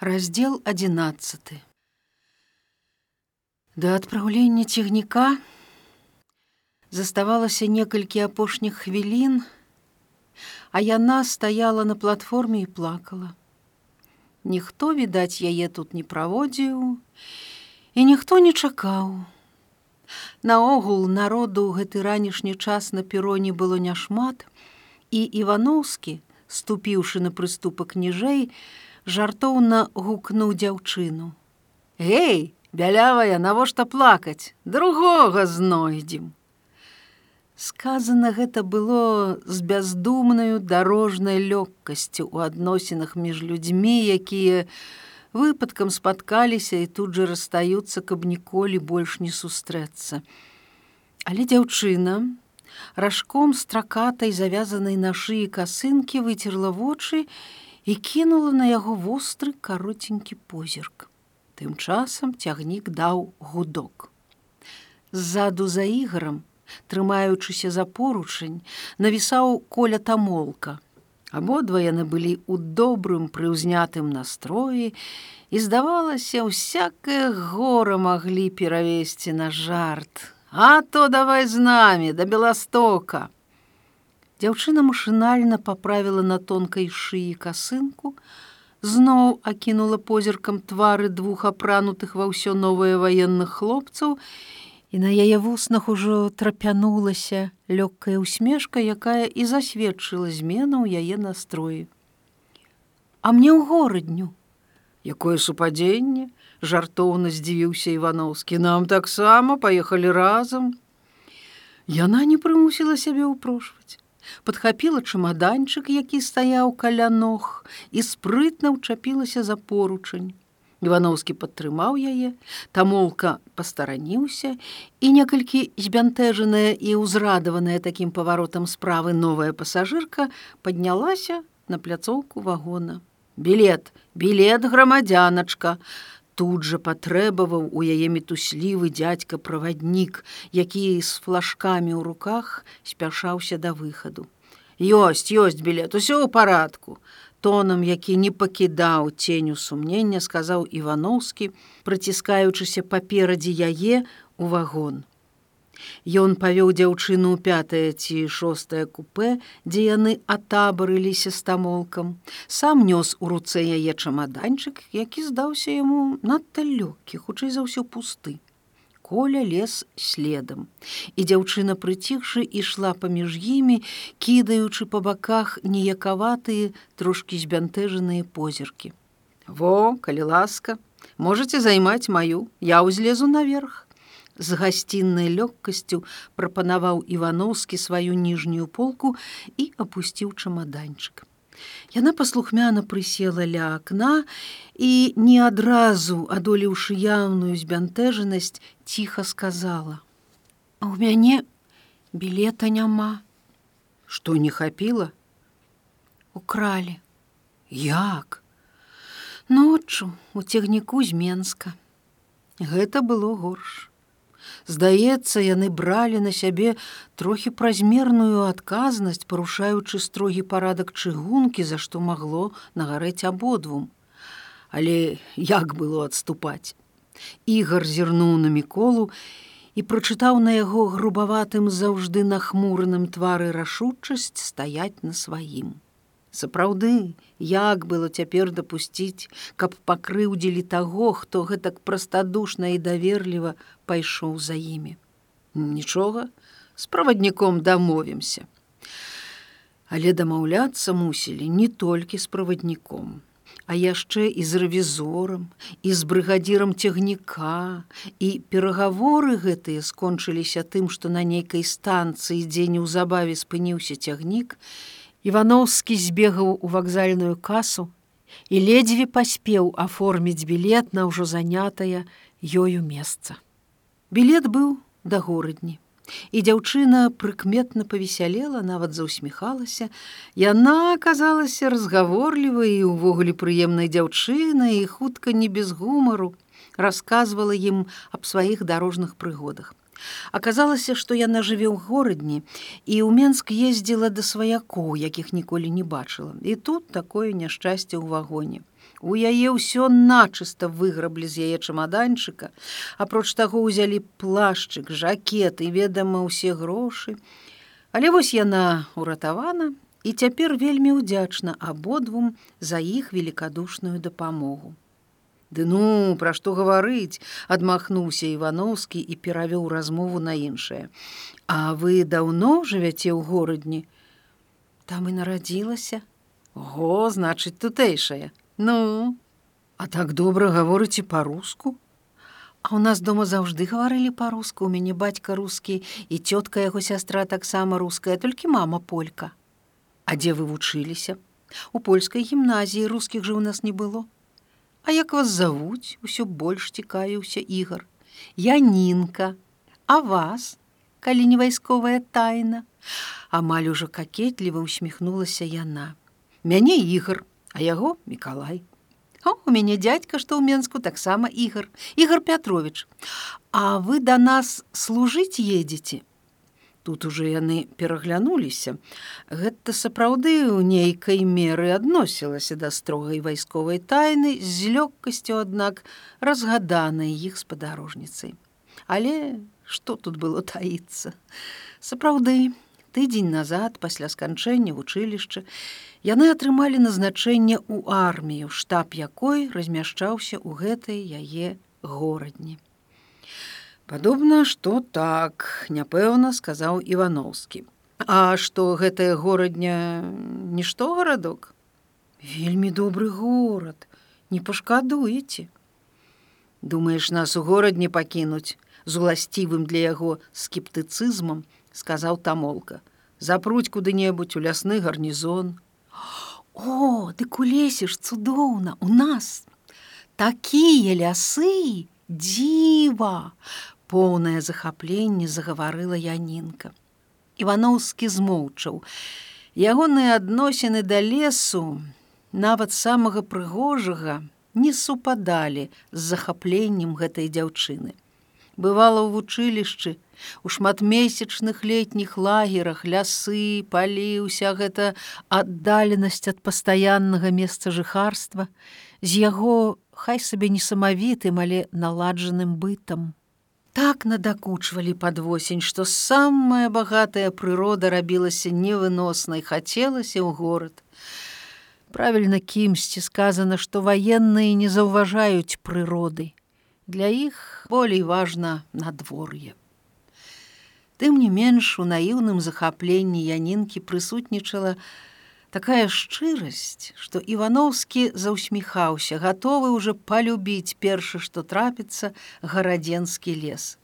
Раздел 11. Да адпраўлення цягніка заставалася некалькі апошніх хвілін, а яна стаяла на платформе і плакала. Ніхто, відаць, яе тут не праводзіў, і ніхто не чакаў. Наогул народу гэты ранішні час на пероне было няшмат, і Івановскі, ступіўшы на прыступак ніжэй, жартоўна гукнуў дзяўчыну. Гей, бялявая, навошта плакаць, другога знойдзем. Сказана гэта было з бяздумнаю дарожнай лёгкасцю ў адносінах між людзьмі, якія выпадкам спаткаліся і тут жа расстаюцца, каб ніколі больш не сустрэцца. Але дзяўчына, ражком стракатай завязанай на шыі касынкі выцерла вочы і кінула на яго востры каротенькі позірк. Тым часам цягнік даў гудок. Ззаду за іграм, трымаючыся за поручань, навісаў коля тамолка. Абодва яны былі ў добрым прыўзнятым настроі, і здавалася, усякае гора маглі перавесці на жарт. А то давай з намі да беластока. Дзяўчына машынальна паправіла на тонкай шыі касынку, зноў акінула позіркам твары двух апранутых ва ўсё новае ваенных хлопцаў, і на яе вуснах ужо трапянулася лёгкая усмешка, якая і засведчыла змену ў яе настроі. А мне ў горадню, якое супадзенне, жартоўна здзівіўся Івановскі, нам таксама паехалі разам. Яна не прымусіла сябе ўпрошваць подхапіла чамаданчык, які стаяў каля ног і спрытна ўчапілася за поручань. Івановскі падтрымаў яе, тамолка пастараніўся і некалькі збянтэжаная і ўзрадаваная такім паваротам справы новая пасажырка паднялася на пляцоўку вагона. Білет, білет грамадзяначка, тут жа патрэбаваў у яе мітуслівы дзядзька праваднік, які з флажкамі ў руках спяшаўся да выхаду. Ёсць, ёсць білет, усё ў парадку. Тонам, які не пакідаў ценю сумнення, сказаў Івановскі, прыціскаючыся паперадзе яе у вагон. Ён павёў дзяўчыну пятае ці шостае купе, дзе яны атабарыліся стамолкам. Сам нёс у руцэ яе чамаданчык, які здаўся яму надта лёгкі, хутчэй за ўсё пусты. Коля лес следам. І дзяўчына прыціхшы ішла паміж імі, кідаючы па баках ніякаватыя, трошкі збянтэжаныя позіркі. Во, калі ласка, можете займаць маю, я ўзлезу наверх з гасціннай лёгкасцю прапанаваў івановскі сваю ніжнюю полку і апусціў чамаданчык. Яна паслухмяна прысела ля акна і не адразу адолеўшы яўную збянтэжанасць ціха сказала: « А ў мяне білета няма, што не хапіла, укралі. Як? Ноччу у цягніку з Менска. Гэта было горш. Здаецца, яны бралі на сябе трохі празмерную адказнасць, парушаючы строгі парадак чыгункі, за што магло нагарэць абодвум. Але як было адступаць? Ігар зірнуў на міколу і прачытаў на яго грубаватым заўжды нахмураным твары рашучасць стаяць на сваім. Сапраўды, як было цяпер дапусціць, каб пакрыўдзілі таго, хто гэтак прастадушна і даверліва пайшоў за імі. Нічога, з правадніком дамовімся. Але дамаўляцца мусілі не толькі з правадніком, а яшчэ і з рэвізорам, і з брыгадзірам цягніка, і перагаворы гэтыя скончыліся тым, што на нейкай станцыі, дзе неўзабаве спыніўся цягнік, Івановскі збегаў у вакзальную касу і ледзьве паспеў аформіць білет на ўжо занятае ёю месца. Білет быў да горадні. І дзяўчына прыкметна павесялела, нават заўсміхалася. Яна аказалася разгаворлівай і ўвогуле прыемнай дзяўчынай і хутка не без гумару расказвала ім аб сваіх дарожных прыгодах. Аказалася, што яна жыве ў горадні і ў Менск ездзіла да сваякоў, якіх ніколі не бачыла. І тут такое няшчасце ў вагоне. У яе ўсё начыста выграблі з яе чамаданчыка, апроч таго ўзялі плашчык, жакет і ведама ўсе грошы. Але вось яна ўратавана і цяпер вельмі ўдзячна абодвум за іх великкадушную дапамогу. Ды ну, пра што гаварыць, адмахнуўся Івановскі і перавёў размову на іншае. А вы даўно жывяце ў горадні? Там і нарадзілася. Го, значыць, тутэйшая. Ну, А так добра гаворыце па-руску. А ў нас дома заўжды гаварылі па-руску, у мяне бацька рускі і цётка яго сястра таксама руская, толькі мама полька. А дзе вы вучыліся? У польскай гімназіі рускіх жа ў нас не было. А як вас завуць, усё больш цікавіўся ігар. Я нінка, А вас, калі не вайсковая тайна, Амаль ужо какетліва усміхнулася яна. Мяне ігар, а яго Миколай. О, у мяне дядька, што ў Менску таксама ігар, Ігар Пятрович. А вы да нас служыць едзеце. Тут уже яны пераглянуліся. Гэта сапраўды ў нейкай меры адносілася да строгай вайсковай тайны з лёгкасцю, аднак разгаданай іх спадарожніцай. Але што тут было таіцца? Сапраўды, тыдзень назад пасля сканчэння вучылішча яны атрымалі назначэнне ў армію, штаб якой размяшчаўся ў гэтай яе горадні. Падобна, што так, няпэўна сказаў Івановскі. А што гэтая горадня нішто гарадок? Вельмі добры горад, не пашкадуеце. Думаеш, нас у горадні пакінуць з уласцівым для яго скептыцызмам, сказаў тамолка. Запруць куды-небудзь у лясны гарнізон, О, лесе ж цудоўна у нас. Такія лясы, дзіва! Поўнае захапленне загаварыла Янінка. Івановскі змоўчаў. Ягоныя адносіны да лесу, нават самага прыгожага, не супадалі з захапленнем гэтай дзяўчыны. Бывала ў вучылішчы, У шматмесячных летніх лагерах лясы, палі ўся гэта аддаленасць ад пастаяннага месца жыхарства, з яго хай сабе несамавітым, але наладжаным бытам. Так надакучвалі пад восень, што самая багатая прырода рабілася невыноснай, хацелася ў горад. Правільна кімсьці сказана, што ваенныя не заўважаюць прыроды. Для іх болей важна надвор'е. Тым не менш у наіўным захапленні янінкі прысутнічала такая шчырасць, што Івановскі заўсміхаўся, гатовы ўжо палюбіць першы, што трапіцца гарадзенскі лес.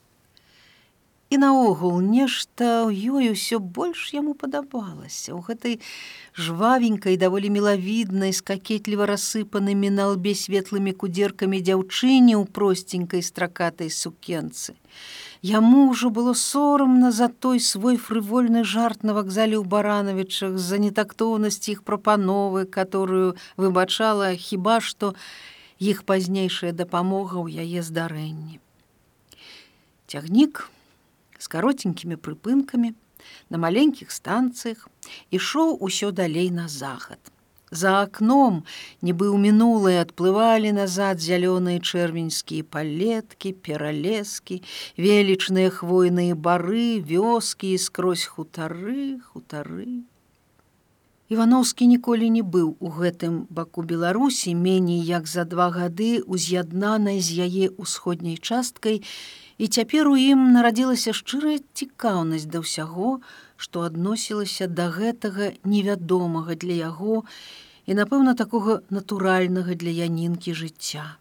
І наогул нешта ў ёй усё больш яму падабалася. У гэтай жвавенькай, даволі мілавіднай, з какетліва рассыпанымі на лбе светлымі кудзеркамі дзяўчыне ў просценькай стракатай сукенцы. Яму ўжо было сорамна за той свой фрывольны жарт на вакзале ў баранавічах з-за нетактоўнасці іх прапановы, которую выбачала хіба што іх пазнейшая дапамога ў яе здарэнні. Цягнік з каротенькімі прыпынкамі на маленькіх станцыях ішоў усё далей на захад. За акном, нібы ў мінулае адплывалі назад зялёныя чэрвеньскія палеткі, пералескі, велічныя хвойныя бары, вёскі і скрозь хутары, хутары. Івановскі ніколі не быў у гэтым баку Беларусі меней як за два гады уз'яднанай з яе ўсходняй часткай, і цяпер у ім нарадзілася шчырая цікаўнасць да ўсяго, што адносілася да гэтага невядомага для яго і, напэўна, такога натуральнага для янінкі жыцця.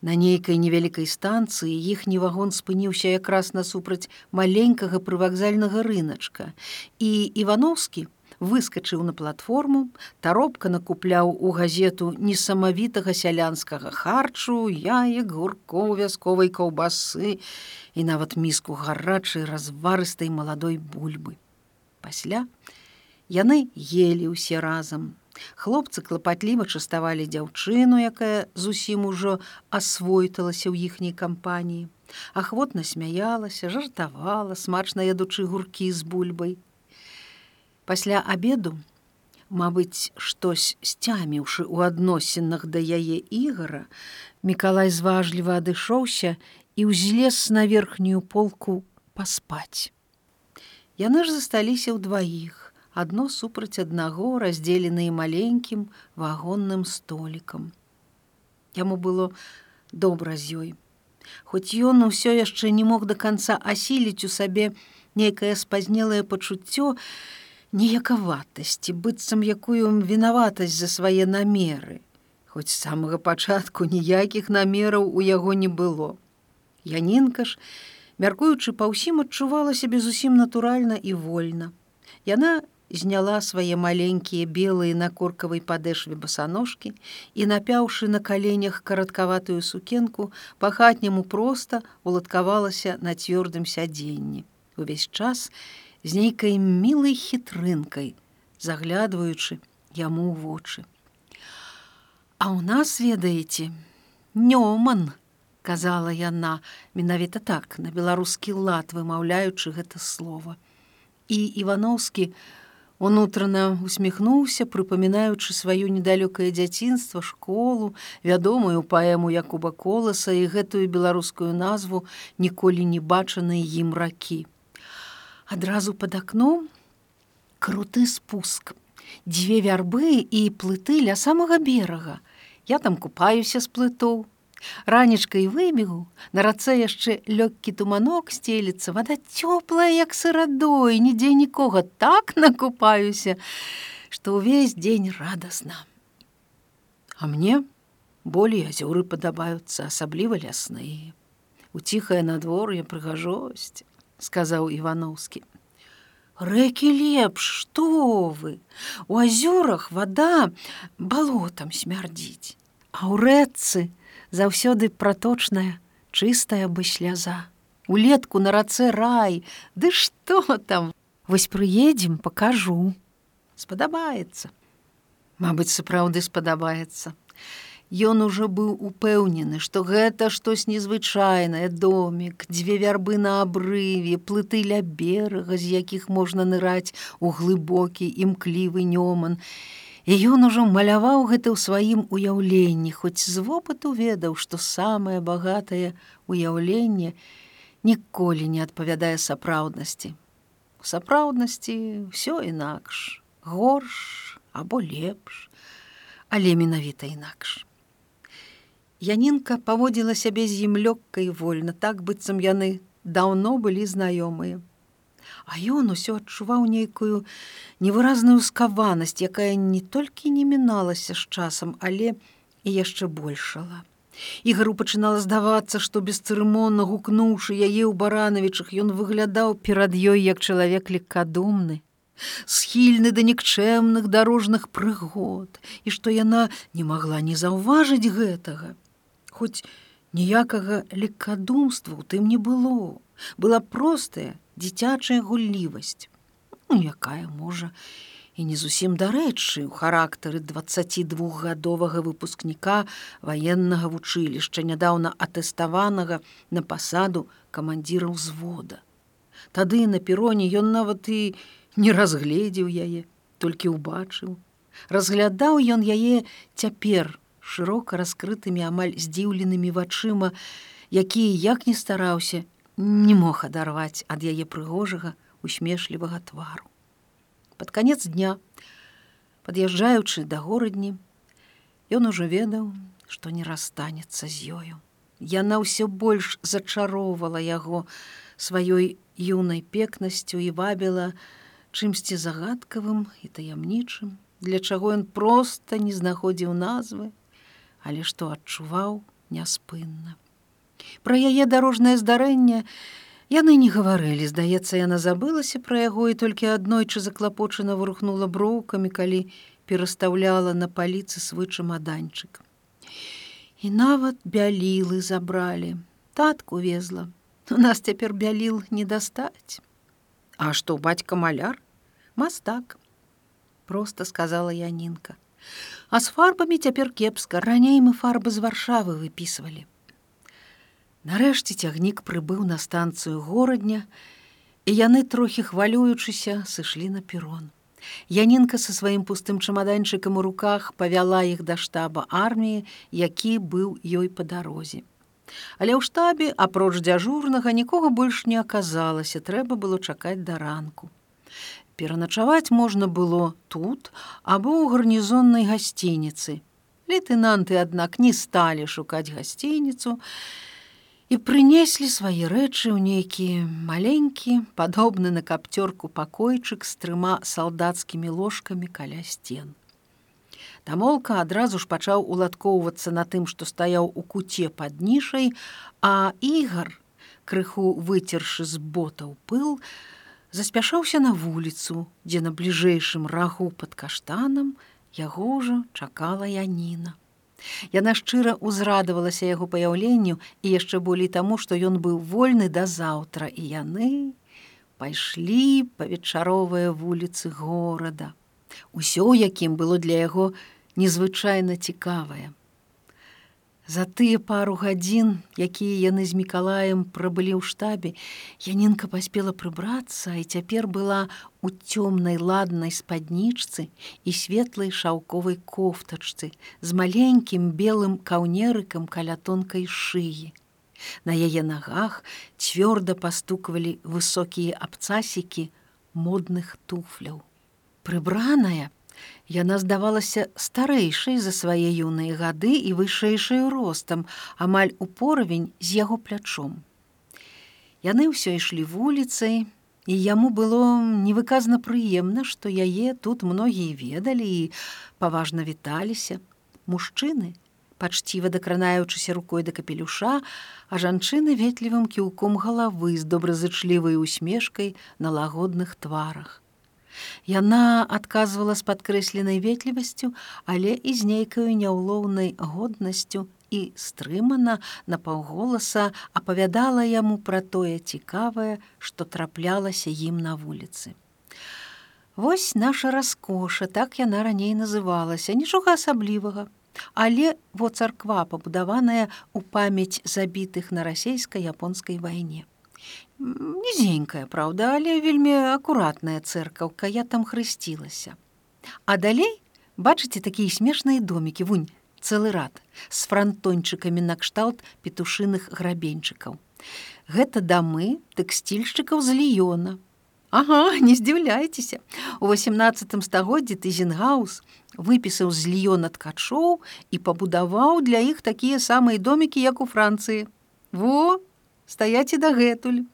На нейкай невялікай станцыі іхні вагон спыніўся якраз насупраць маленькага прывакзальнага рыначка, і Івановскі, выскачыў на платформу, таропка накупляў у газету несамавітага сялянскага харчу, яек гуркоў вясковай каўбасы і нават міску гарачай разварыстай маладой бульбы. Пасля яны елі ўсе разам. Хлопцы клапатліва частавалі дзяўчыну, якая зусім ужо асвойталася ў іхняй кампаніі. Ахвотна смяялася, жартавала, смачна ядучы гуркі з бульбай. Пасля абеду Мабыць, штось сцяміўшы ў адносінах да яе ігара, Мікалай зважліва адышоўся і ўзлез на верхнюю полку паспаць. Яны ж засталіся ўдваіх, адно супраць аднаго раздзеленыя маленькім вагонным столікам. Яму было добра з ёй. Хоць ён усё яшчэ не мог да канца асіліць у сабе нейкае спазнелае пачуццё, неякаватасці, быццам якую вінаватасць за свае намеры. Хоць з самага пачатку ніякіх намераў у яго не было. Янінка ж, мяркуючы па ўсім адчувала сябе зусім натуральна і вольна. Яна зняла свае маленькія белыя на коркавай падэшве басаножкі і напяўшы на каленях караткаватую сукенку па-хатняму проста уладкавалася на цвёрдым сядзенні. Увесь час, з нейкай мілай хітрынкай, заглядваючы яму ў вочы. А ў нас ведаеце, Нёман, казала яна, менавіта так, на беларускі лад вымаўляючы гэта слово. І Івановскі унутрана усміхнуўся, прыпамінаючы сваё недалёкае дзяцінства, школу, вядомую паэму Якуба коласа і гэтую беларускую назву ніколі не бачанай ім ракі адразу под акном круты спуск. Дзве вярбы і плыты ля самага берага. Я там купаюся з плытоў ранечкай выбегу на рацэ яшчэ лёгкі туманок сцелецца. Вода цёплая як сырадой. Нідзе нікога так накупаюся што ўвесь дзень радасна. А мне болей азёры падабаюцца асабліва лясныя. У ціхае надвор'е прыгажосць сказаў ивановскі рэкі лепш што вы? У азёрах вода балотам смярдзіць а ў рэцы заўсёды праточная чыстая бы сляза. Улетку на рацэ рай ды што там? Вось прыедзем покажу спадабаецца. Мабыць сапраўды спадабаецца. Ён ужо быў упэўнены, што гэта штось незвычайнае домик, дзве вярбы на абрыве, плыты ля берага, з якіх можна ныраць у глыбокі імклівы нёман. І ён ужо маляваў гэта ў сваім уяўленні, хоць з вопыту ведаў, што самае багатае уяўленне ніколі не адпавядае сапраўднасці. У сапраўднасці ўсё інакш, горш або лепш, але менавіта інакш. Янінка паводзіла сябе з ім лёгкай вольна, так быццам яны даўно былі знаёмыя. А ён усё адчуваў нейкую невыразную скаванасць, якая не толькі не міналася з часам, але і яшчэ большала. Ігару пачынала здавацца, што бесцырымонна гукнуўшы яе ў баранавічах, ён выглядаў перад ёй як чалавек лекадумны, схільны да нікчэмных дарожных прыгод, і што яна не магла не заўважыць гэтага хоць ніякага лекадумства у тым не было была простая дзіцячая гуллівасць ну, якая можа і не зусім дарэчы у характары 22гадовага выпускніка ваеннага вучылішча нядаўна атэставанага на пасаду камандзіра ўзвода. Тады на пероне ён нават і не разгледзеў яе толькі ўбачыў. Разглядаў ён яе цяпер шырока раскрытымі амаль здзіўленымі вачыма, якія як не стараўся, не мог адарваць ад яе прыгожага усмешлівага твару. Пад канец дня, пад'язджаючы да горадні, ён ужо ведаў, што не расстанецца з ёю. Яна ўсё больш зачароўвала яго сваёй юнай пекнасцю і вабіла чымсьці загадкавым і таямнічым, для чаго ён проста не знаходзіў назвы, але што адчуваў няспынна. Пра яе дарожнае здарэнне яны не гаварылі, здаецца, яна забылася пра яго і толькі аднойчы заклапочана вырухнула броўкамі, калі перастаўляла на паліцы свой чамаданчык. І нават бялілы забралі, татку везла. У нас цяпер бяліл не дастаць. А што бацька маляр? Мастак, просто сказала Янінка. А з фарбамі цяпер кепска, раней мы фарбы з варшавы выпісвалі. Нарэшце цягнік прыбыў на станцыю горадня, і яны трохі хвалюючыся сышлі на перрон. Янінка са сваім пустым чамаданчыкам у руках павяла іх да штаба арміі, які быў ёй па дарозе. Але ў штабе, апроч дзяжурнага нікога больш не аказалася, трэба было чакаць да ранку. Пераначаваць можна было тут або ў гарнізоннай гасцініцы. Лейтенанты, аднак, не сталі шукаць гасцініцу, і прынеслі свае рэчы ў нейкі маленькі, падобны на капцёрку пакойчык з трыма салдацкімі ложкамі каля сцен. Тамолка адразу ж пачаў уладкоўвацца на тым, што стаяў у куце пад нішай, а ігар, крыху выцершы з ботаў пыл, заспяшаўся на вуліцу, дзе на бліжэйшым рагу пад каштанам яго ўжо чакала Яніна. Яна шчыра ўзрадавалася яго паяўленню і яшчэ болей таму, што ён быў вольны да заўтра і яны пайшлі па вечаровыя вуліцы горада. Усё, якім было для яго незвычайна цікавае. За тыя пару гадзін, якія яны з мікалаем прабылі ў штабе, Янінка паспела прыбрацца і цяпер была у цёмнай ладнай спаднічцы і светлай шаўковай кофтачцы з маленькім белым каўнерыкам каля тонкай шыі. На яе нагах цвёрда пастуквалі высокія абцасікі модных туфляў. Прыбраная, Яна здавалася старэйшай за свае юныя гады і вышэйшаю ростам, амаль у поравень з яго плячом. Яны ўсё ішлі вуліцай, і яму было невыказна прыемна, што яе тут многія ведалі і паважна віталіся. Мужчыны, пачціва дакранаючыся рукой да капелюша, а жанчыны ветлівым кіўком галавы з добразычлівай усмешкай на лагодных тварах. Яна адказвала з падкрэсленай ветлівасцю, але і з нейкаю няўлоўнай годнасцю і стрымана на паўголаса апавядала яму пра тое цікавае, што траплялася ім на вуліцы. Вось наша раскоша, так яна раней называлася, нічога асаблівага. Але во царква пабудаваная ў памяць забітых на расійска-японскай вайне нізенькая праўда але вельмі акуратная цэркаўка я там хрысцілася. А далей бачыце такія смешныя домікі вунь цэлы рад з франтончыкамі накшталт петушыных грабеньчыкаў. Гэта дамы тэксцільшчыкаў з ліёна. Ага не здзіўляйцеся у восемнадцатым стагоддзі тызенгаус выпісаў з ліёна ткачоў і пабудаваў для іх такія самыя домікі як у францыі. Во стаяць і дагэтуль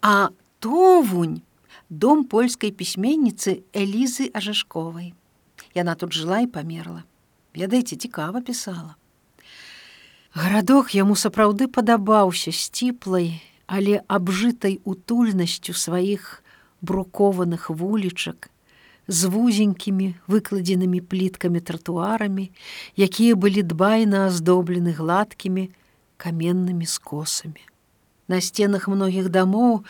А товунь дом польскай пісьменніцы Элізы Ажашковай. Яна тут жыла і памерла. Ведаеце, цікава пісала. Гарадок яму сапраўды падабаўся сціплай, але абжытай утульнасцю сваіх брукованых вулічак, з вузенькімі выкладзенымі пліткамі тратуарамі, якія былі дбайна аздоблены гладкімі каменнымі скосамі. На сценах многіх дамоў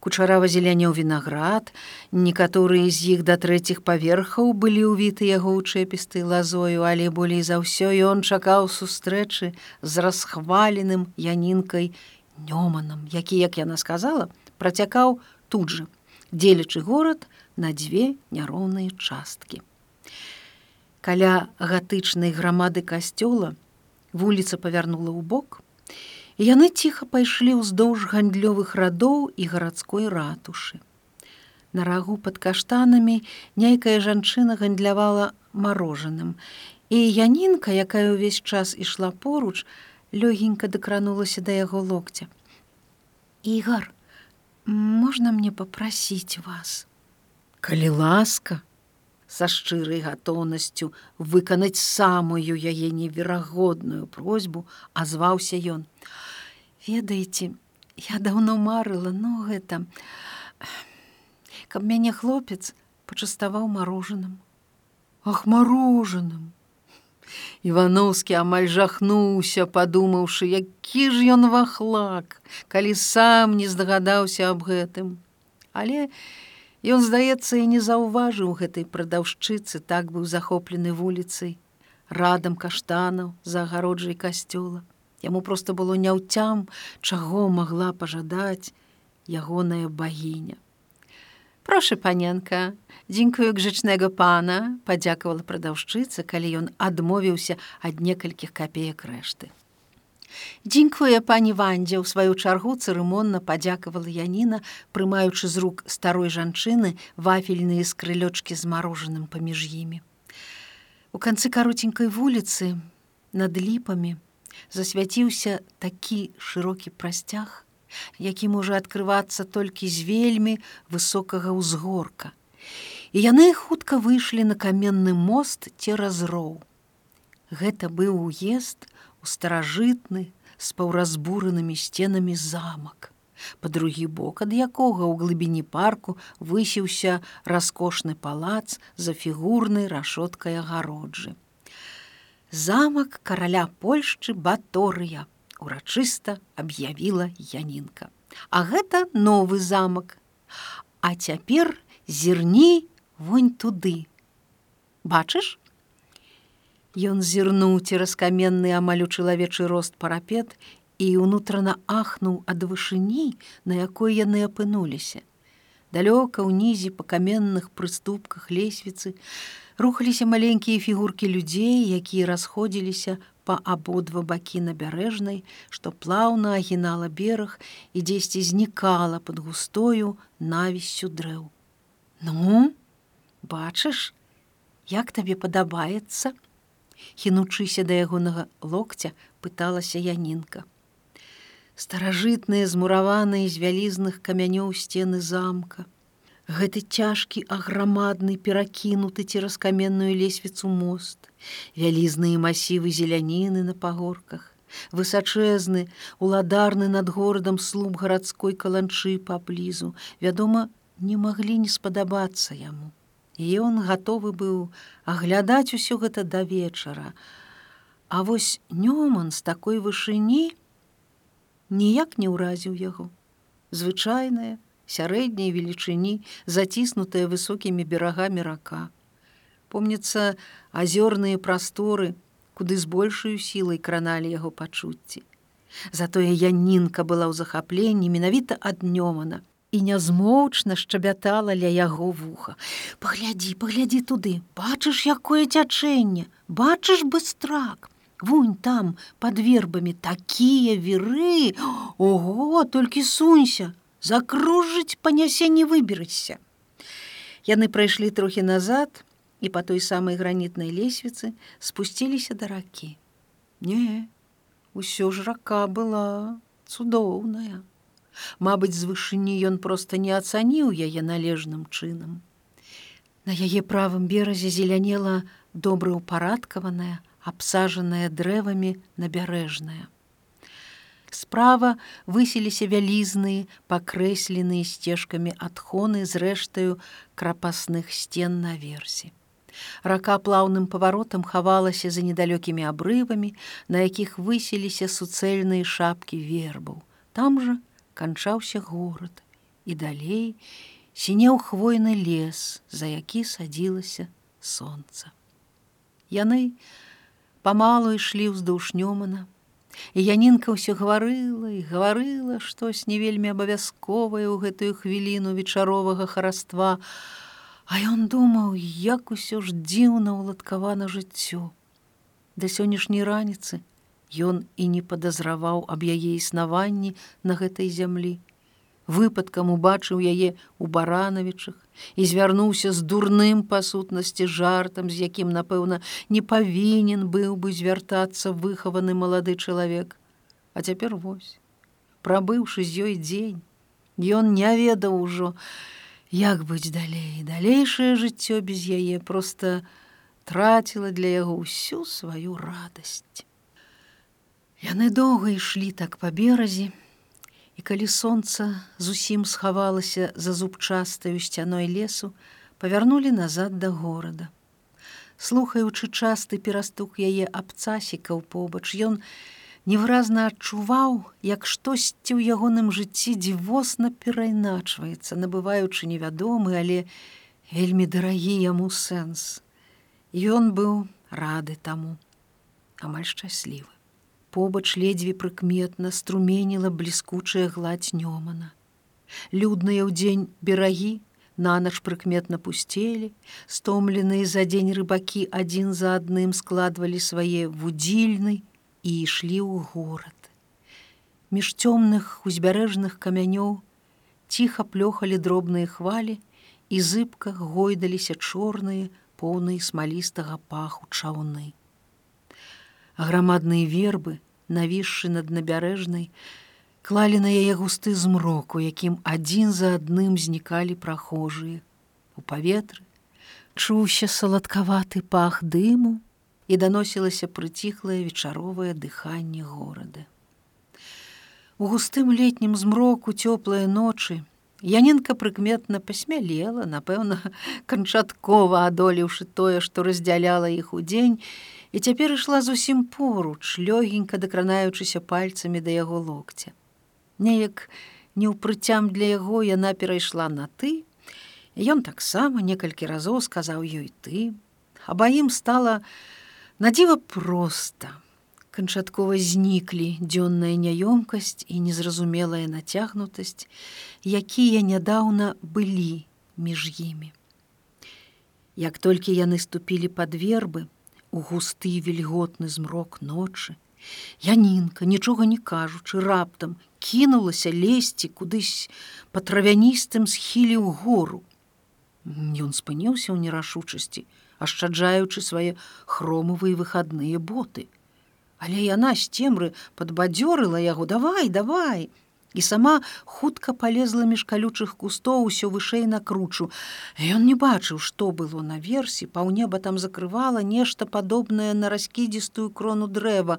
кучарава зеляняў вінаград, некаторыя з іх да трэціх паверхаў былі ўвіты яго ўчэпістай лазою, але болей за ўсё ён чакаў сустрэчы з расхваленым янінкай нёманам, які, як яна сказала, працякаў тут жа, дзелячы горад на дзве няроўныя часткі. Каля гатычнай грамады касцёла вуліца павярнула ў бок, яны ціха пайшлі ўздоўж гандлёвых радоў і гарадской ратушы. На рагу пад каштанамі нейкая жанчына гандлявала марожаным, і янінка, якая ўвесь час ішла поруч, лёгенька дакранулася да яго локця. Ігар, можна мне попрасіць вас. Калі ласка, са шчырай гатоўнасцю выканаць самую яе неверагодную просьбу, азваўся ён ведаеце я даўно марыла но ну, гэта каб мяне хлопец пачаставаў марожаным. Ах марожаным! Ивановскі амаль жахнуўся падумаўшы які ж ён вахлак калі сам не здагадаўся аб гэтым. Але ён здаецца і не заўважыў гэтай прадаўшчыцы так быў захоплены вуліцай радам каштанаў за агароджай касцёла Яму проста было няўцям, чаго магла пажадаць ягоная багіня. Прошу паненка, дзякую гжычнага пана, падзякавала прадаўшчыца, калі ён адмовіўся ад некалькіх капеек рэшты. Дзякуе пані Вандзе ў сваю чаргу цырымонна падзякавала Яніна, прымаючы з рук старой жанчыны вафельныя скрылёчкі з марожаным паміж імі. У канцы каротенькай вуліцы над ліпамі засвяціўся такі шырокі прасцяг, які можа адкрывацца толькі з вельмі высокага ўзгорка. І яны хутка выйшлі на каменны мост цераз роў. Гэта быў уезд у старажытны з паўразбуранымі сценамі замак. Па другі бок ад якога ў глыбіні парку высіўся раскошны палац за фігурнай рашоткай агароджы. Замак караля Польшчы Баторыя урачыста аб'явіла Янінка. А гэта новы замак. А цяпер зірні вонь туды. Бачыш? Ён зірнуў цераз каменны амаль у чалавечы рост парапет і ўнутрана ахнуў ад вышыні, на якой яны апынуліся. Далёка ўнізе па каменных прыступках лесвіцы рухаліся маленькія фігуркі людзей, якія расходзіліся па абодва бакі набярэжнай, што плаўна агінала бераг і дзесьці знікала пад густою навіссю дрэў. Ну, бачыш, як табе падабаецца? Хінучыся да ягонага локця пыталася Янінка. Старажытныя змураваныя з вялізных камянёў сцены замка, гэты цяжкі аграмадны перакінуты цераз каменную лесвіцу мост, вялізныя масівы зеляніны на пагорках, высачэзны, уладарны над горадам слуп гарадской каланчы паблізу, вядома, не маглі не спадабацца яму. І ён гатовы быў аглядаць усё гэта да вечара. А вось нёман з такой вышыні ніяк не ўразіў яго. Звычайная, сярэдняй велічыні, заціснутая высокімі берагамі рака. Помніцца азёрныя прасторы, куды з большую сілай краналі яго пачуцці. Затое янінка была ў захапленні менавіта ад нёмана і нязмоўчна шчабятала ля яго вуха. Паглядзі, паглядзі туды, бачыш, якое цячэнне, бачыш быстрак. Вунь там под вербамі такія веры, Ого, толькі сунься, закружыць панясе не выберыся. Яны прайшлі трохі назад і по той самай гранітнай лесвіцы спусціліся да ракі. Не, усё ж рака была цудоўная. Мабыць, з вышыні ён проста не ацаніў яе належным чынам. На яе правым беразе зелянела добраўпарадкаваная, абсажаная дрэвамі набярэжная. Справа высіліся вялізныя, пакрэсленыя сцежкамі адхоны з рэштаю крапасных сцен наверсе. Рака плаўным паваротам хавалася за недалёкімі абрывамі, на якіх высіліся суцэльныя шапкі вербаў. Там жа канчаўся горад і далей сінеў хвойны лес, за які садзілася сонца. Яны памалу ішлі ўздоўж нёмана, І Янінка ўсё гаварыла і гаварыла штось не вельмі абавязковае ў гэтую хвіліну вечаровага хараства. А ён думаў, як усё ж дзіўна ўладкавана жыццё. Да сённяшняй раніцы ён і не падазраваў аб яе існаванні на гэтай зямлі выпадкам убачыў яе у баранавічах і звярнуўся з дурным па сутнасці жартам, з якім, напэўна, не павінен быў бы звяртацца выхаваны малады чалавек. А цяпер вось, прабыўшы з ёй дзень, ён не ведаў ужо, як быць далей, далейшае жыццё без яе проста траціла для яго ўсю сваю радасць. Яны доўга ішлі так па беразе, І калі сонца зусім схавалася за зубчастаю сцяной лесу, павярнулі назад да горада. Слухаючы часты перастук яе абцасікаў побач, ён невыразна адчуваў, як штосьці ў ягоным жыцці дзівосна перайначваецца, набываючы невядомы, але вельмі дарагі яму сэнс. Ён быў рады таму, амаль шчаслівы побач ледзьве прыкметна струменіла бліскучая гладзь нёмана. Людныя ў дзень берагі нанач прыкметна пусцелі, стомленыя за дзень рыбакі адзін за адным складвалі свае вудзільны і ішлі ў горад. Між цёмных узбярэжных камянёў ціха плёхалі дробныя хвалі і зыбка гойдаліся чорныя, поўныя смалістага паху чаўны. Грамадныя вербы, навісшы над набярэжнай, клалі на яе густы змроку, якім адзін за адным знікалі прахожыя. У паветры чуўся саладкаваты пах дыму і даносілася прыціхлае вечаровае дыханне горада. У густым летнім змроку цёплыя ночы Янінка прыкметна пасмялела, напэўна, канчаткова адолеўшы тое, што раздзяляла іх удзень, і цяпер ішла зусім поруч, лёгенька дакранаючыся пальцамі да яго локця. Неяк неўпрыцям для яго яна перайшла на ты. Ён таксама некалькі разоў сказаў ёй ты, Абаім стала надзіва проста канчаткова зніклі дзённая няёмкасць і незразумелая нацягнутасць, якія нядаўна былі між імі. Як толькі яны ступілі пад вербы у густы вільготны змрок ночы, Янінка, нічога не кажучы, раптам кінулася лезці кудысь па травяністым схілі ў гору. Ён спыніўся ў нерашучасці, ашчаджаючы свае хромавыя выхадныя боты. Але яна з цемры падбадзёрыла яго давай давай і сама хутка полезла між калючых кустоў усё вышэй на кручу. Ён не бачыў, што было на версе, паўнеба там закрывала нешта падобнае на раскідзістую крону дрэва,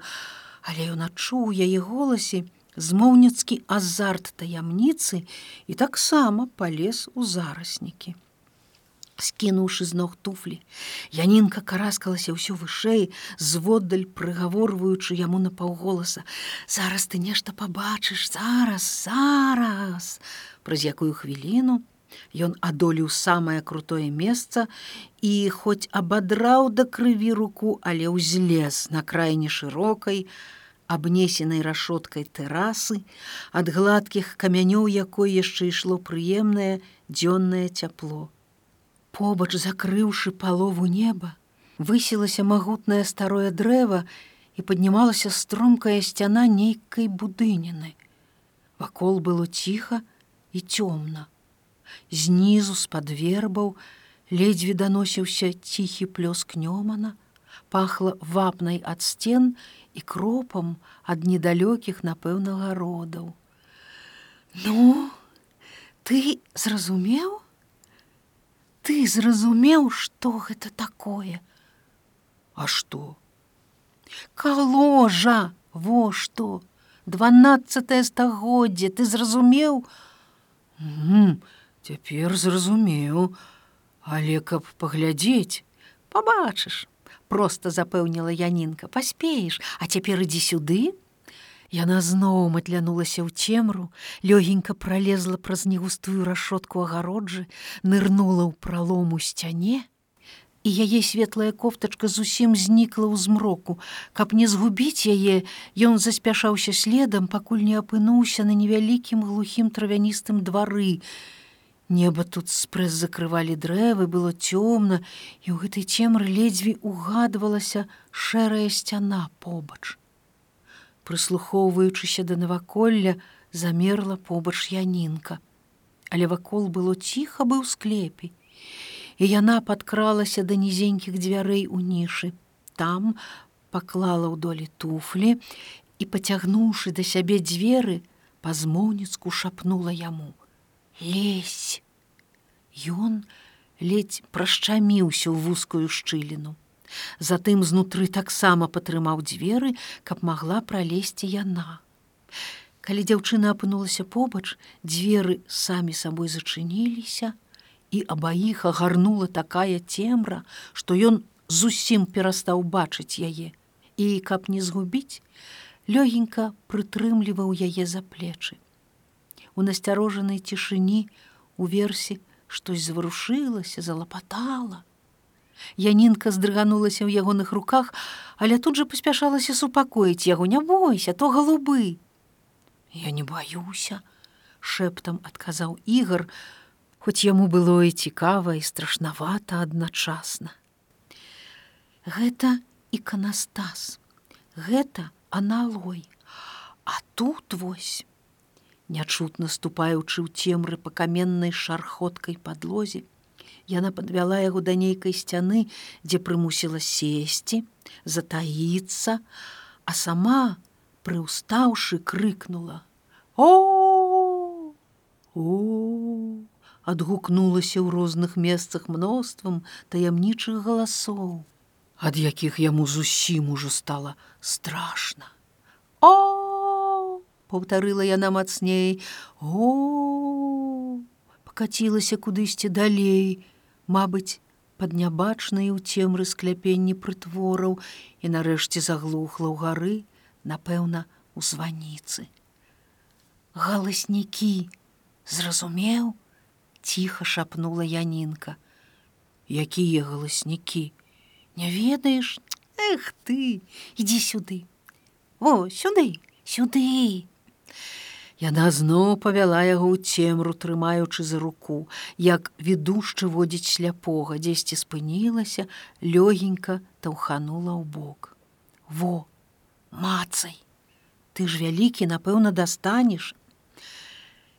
але ён адчуў яе голасе змоўніцкі азарт таямніцы і таксама полез у зараснікі скінуўшы з ног туфлі. Янінка караскалася ўсё вышэй, зводдаль прыгаворваючы яму на паўголаса: « Зараз ты нешта пабачыш, зараз, зараз! Праз якую хвіліну ён адолеў самае крутое месца і хоць абадраў да крыві руку, але ўзлез на крайне шырокай, абнесенай рашоткай тэрасы, ад гладкіх камянёў якой яшчэ ішло прыемнае дзённае цяпло побач закрыўшы палову неба высілася магутнае старое дрэва і паднімалася стромкая сцяна нейкай будыніны. Вакол было ціха і цёмна. Знізу з-пад вербаў ледзьве даносіўся ціхі плёск нёмана пахла вапнай ад сцен і кропам ад недалёкіх напэўнага родаў ну ты зразумеў ты зразумеў, што гэта такое. А што? Каложа, во што! Дванаццатае стагоддзе ты зразумеў? Цяпер зразумеў, але каб паглядзець, пабачыш, просто запэўніла Янінка, паспееш, а цяпер ідзі сюды, Яна зноў матлянулася ў цемру, лёгенька пролезла праз негустую рашотку агароджы, нырнула ў пралому сцяне, і яе светлая кофтачка зусім знікла ў змроку. Каб не згубіць яе, ён заспяшаўся следам, пакуль не апынуўся на невялікім глухім травяністым двары. Неба тут спрэс закрывалі дрэвы, было цёмна, і ў гэтай цемры ледзьве угадвалася шэрая сцяна побач прыслухоўваючыся да наваколля замерла побач янінка. Але вакол было ціха быў склепе і яна падкралася да нізенькіх дзвярэй у нішы. Там паклала ў долі туфлі і пацягнуўшы да сябе дзверы па-змоўніцку шапнула яму. Лезь! Ён ледзь прашчаміўся ў вузкую шчыліну Затым знутры таксама падтрымаў дзверы, каб магла пралезці яна. Калі дзяўчына апынулася побач, дзверы самі сабой зачыніліся і абаіх агарнула такая цемра, што ён зусім перастаў бачыць яе. І каб не згубіць, лёгенька прытрымліваў яе за плечы. У насцярожанай цішыні у версе штось заварушылася, залапатала. Янінка здрыганулася ў ягоных руках, але тут жа паспяшалася супакоіць яго не бойся, то галубы. Я не баюся, шэптам адказаў ігар, хоць яму было і цікава і страшнавата адначасна. Гэта іканастас, гэта аналой, А тут вось, нячутна ступаючы ў цемры па каменнай шархоткай падлозе, яна подвяла яго да нейкай сцяны, дзе прымусіла сесці, затаіцца, а сама, прыўстаўшы крыкнула: « О! О! адгукнулася ў розных месцах мноствам таямнічых галасоў, ад якіх яму зусім ужо стала страшна. О! паўтарыла яна мацней, О! пакацілася кудысьці далей, Мабыць, пад нябачнай у цемры скляпенні прытвораў і нарэшце заглухла ў гары, напэўна, у званіцы. Галаснікі, зразумеў, ціха шапнула янінка. Якія галаснікі, Не ведаеш, Эх ты, ідзі сюды. Во сюды, сюды. Яна зноў павяла яго ў цемру, трымаючы за руку, як ведушчы водзіць сляпога, дзесьці спынілася, лёгенька таўханула ў бок. Во, мацай, Ты ж вялікі, напэўна, дастанеш,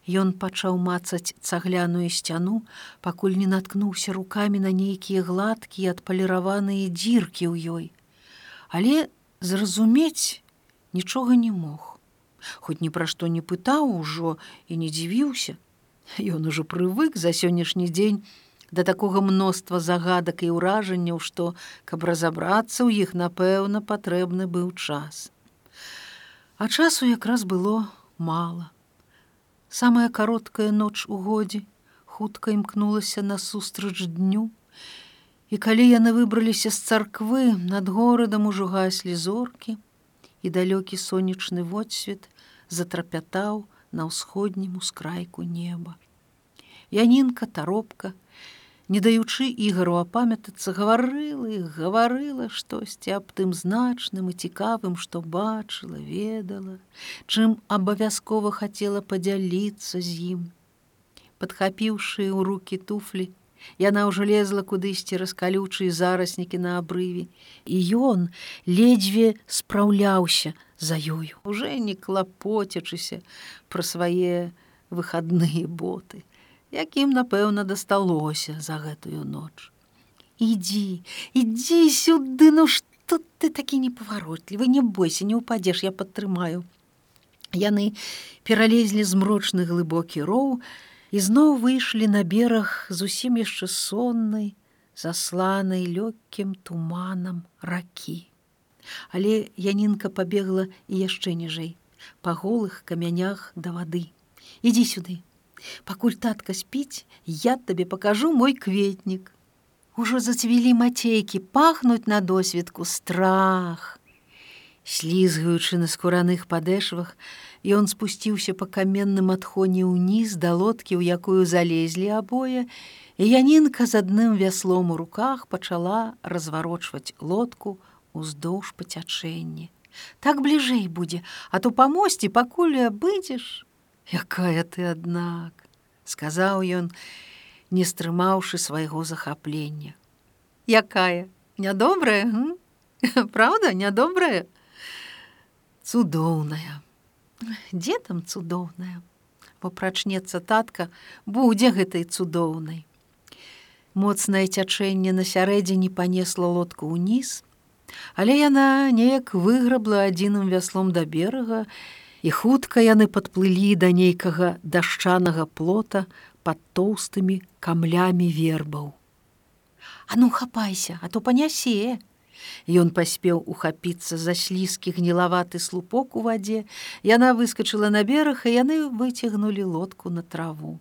Ён пачаў мацаць цагляную сцяну, пакуль не наткнуўся рукамі на нейкія гладкія адпаліраваныя дзіркі ў ёй. Але зразумець нічога не мог. Хоць ні пра што не пытаў ужо і не дзівіўся. Ён ужо прывык за сённяшні дзень да такога мноства загадак і ўражанняў, што, каб разабрацца ў іх, напэўна, патрэбны быў час. А часу якраз было мала самая кароткая ноч у годзе хутка імкнулася насустрач дню і калі яны выбраліся з царквы над горадам ужо гаслі зоркі і далёкі сонечны водсвет затрапятаў на ўсходнім ускрайку неба. Янінка таропка не даючы ігару апамятацца гаварыла і гаварыла штосьці аб тым значным і цікавым што бачыла ведала чым абавязкова хацела падзяліцца з ім. Падхапіўшы ў руки туфлі яна ўжо лезла кудысьці раскалючыя зараснікі на абрыве і ён ледзьве спраўляўся за ёю уже не клапоцячыся пра свае выхадныя боты якім напэўна дасталося за гэтую ноч. Ідзі, ідзі сюды, ну што ты такі непаваротлівы, не бойся, не ўпадзеш, я падтрымаю. Яны пералезлі змрочны глыбокі роў і зноў выйшлі на бераг зусім яшчэ соннай, засланай лёгкім туманам ракі. Але Янінка пабегла і яшчэ ніжэй, па голых камянях да вады. Ідзі сюды, Пакуль татка спіць, я табе пакажу мой кветнік. Ужо зацвілі мацейкі, пахнуць на досведку страх. Слізгаючы на скураных падэшвах, ён спусціўся па каменным адхоне ўніз да лодкі, у якую залезлі абое, і Янінка з адным вяслом у руках пачала разварочваць лодку уздоўж пацячэнні. Так бліжэй будзе, а то па мосці пакуль абыдзеш, якая ты аднак сказаў ён не стрымаўшы свайго захаплення. Якая? Нядобрая правда нядобрая цудоўная дзе там цудоўная бо прачнецца татка будзе гэтай цудоўнай моцнае цячэнне на сярэдзіне панесла лодку ўніз але яна неяк выграбла адзіным вяслом да берага і хутка яны падплылі да нейкага дашчанага плота пад тоўстымі камлямі вербаў. А ну хапайся, а то панясе. Ён паспеў ухапіцца за слізкі гнілаваты слупок у вадзе, Яна выскочыла на бераг, і яны выцягнулі лодку на траву.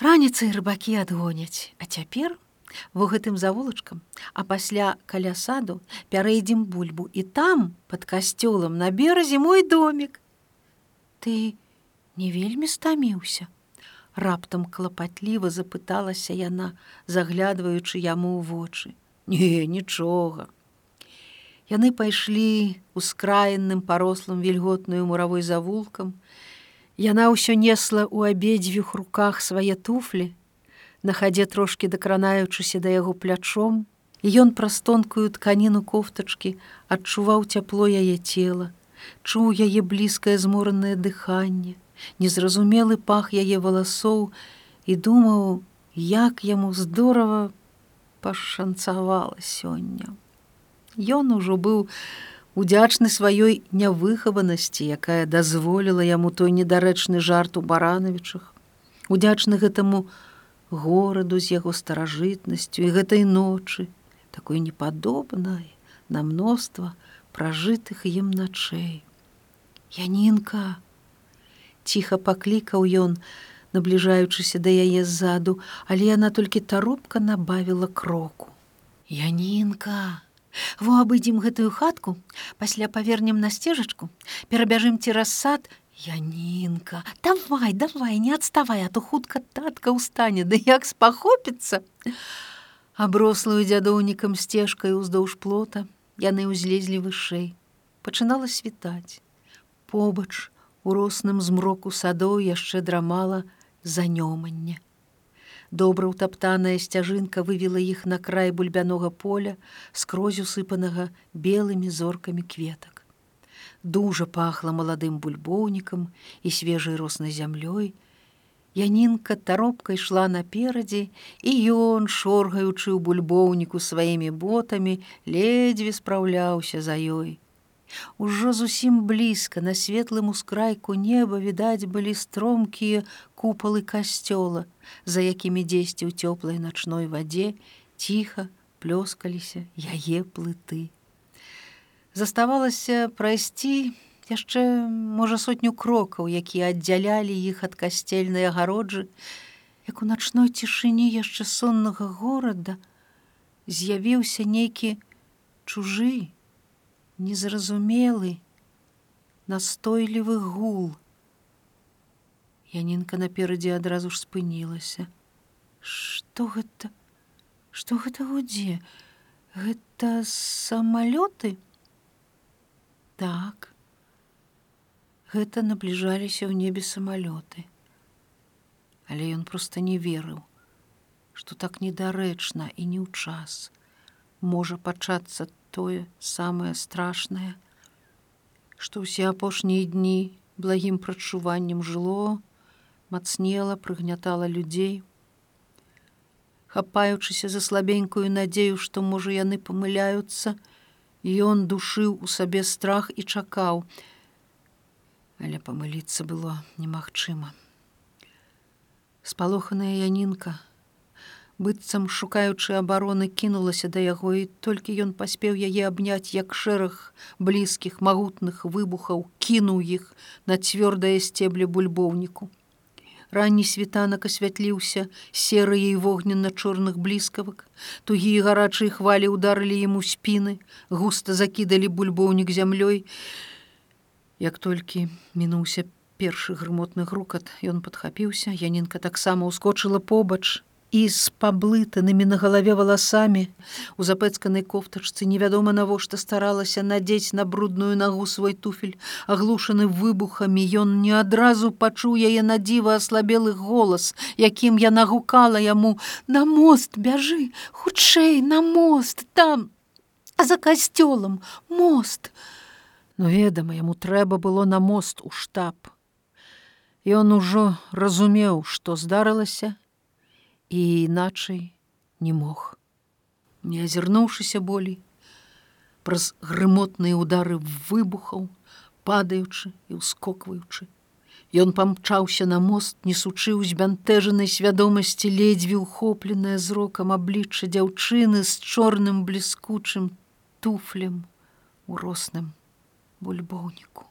Раніцай рыбакі адгоняць, а цяпер во гэтым завулачкам, а пасля каля саду пярэйдзем бульбу і там под касцёлам на беразе мой домик. Ты не вельмі стаміўся. Раптам клапатліва запыталася яна, заглядваючы яму ў вочы. Не, нічога. Яны пайшлі ускраенным парослым вільготную муравой завулкам. Яна ўсё несла ў абедзвюх руках свае туфлі, на хадзе трошки дакранаючыся да яго плячом, і ён праз тонкую тканіну кофтачкі адчуваў цяпло яе цела, чуў яе блізкае зморанае дыханне, незразумелы пах яе валасоў і думаў, як яму здорава пашанцавала сёння. Ён ужо быў удзячны сваёй нявыхаванасці, якая дазволіла яму той недарэчны жарт у баранавічах, удзячны гэтаму гораду з яго старажытнасцю і гэтай ночы, такой непадобнай на мноства пражытых ім начэй. Янінка! Ціха паклікаў ён, набліжаючыся да яе ззаду, але яна толькі таропка набавіла кроку. Янінка! Во абыдзім гэтую хатку, пасля павернем на сцежачку, перабяжым цераз сад, Янінка, давай, давай, не адставай, а то хутка татка ўстане, да як спахопіцца аброслую дзядоўнікам сцежкай уздоўж плота яны ўзлезлі вышэй пачынала світаць побач у росным змроку садоў яшчэ драмала занёманне. Добра ўтаптаная сцяжынка вывела іх на край бульбянога поля скрозь усыпанага белымі зоркамі кветак. Дужа пахла маладым бульбоўнікам і свежай роснай зямлёй. Янінка таропка ішла наперадзе, і ён, шоргаючы ў бульбоўніку сваімі ботамі, ледзьве спраўляўся за ёй. Ужо зусім блізка на светлым ускрайку неба відаць былі стромкія купалы касцёла, за якімі дзесьці ў цёплай начной вадзе ціха плёскаліся яе плыты. Заставалася прайсці, яшчэ можа сотню крокаў, якія аддзялялі іх ад касцельнай агароджы, як у начной цішыні яшчэ соннага горада з'явіўся нейкі чужы, незразумелы, настойлівы гул. Янінка наперадзе адразу ж спынілася. Што гэта? Што гэта гудзе? Гэта самалёты? Так гэта набліжаліся ў небе самалёты. Але ён проста не верыў, што так недарэчна і не ў час можа пачацца тое самае страшнае, што ўсе апошнія дні благім прачуваннем жыло, мацнела, прыгнятала людзей, хапаючыся за слабенькую надзею, што можа яны памыляюцца, ён душыў у сабе страх і чакаў, але памыліцца было немагчыма. Спалоханая янінка, быццам шукаючы абароны кінулася да яго і толькі ён паспеў яе абняць як шэраг блізкіх магутных выбухаў кінуў іх на цвёрдае сцебле бульбоўніку. Ранні світанак асвятліўся серыяй вогненна-чорных бліскавак, тугія гарачыя хвалі ударылі яму спіны, густа закідалі бульбоўнік зямлёй, Як толькі мінуўся першы грымотны грукат, ён падхапіўся, Янінка таксама ўскочыла побач і з паблытанымі на галаве валасамі у запэцканай кофтачцы невядома навошта старалася надзець на брудную нагу свой туфель, аглушаны выбухамі, ён не адразу пачуў яе на дзіва аслабелы голас, якім яна гукала яму: На мост бяжы, хутчэй на мост там, за касцёлам мост. Но ведама, яму трэба было на мост у штаб. Ён ужо разумеў, што здарылася і іначай не мог. Не азірнуўшыся болей, праз грымотныя удары выбухаў, падаючы і ўскокваючы. Ён памчаўся на мост, несучы ў збянтэжанай свядомасці ледзьве ухопленае зрокам аблічча дзяўчыны з чорным бліскучым туфлем у росным бульбоўніку.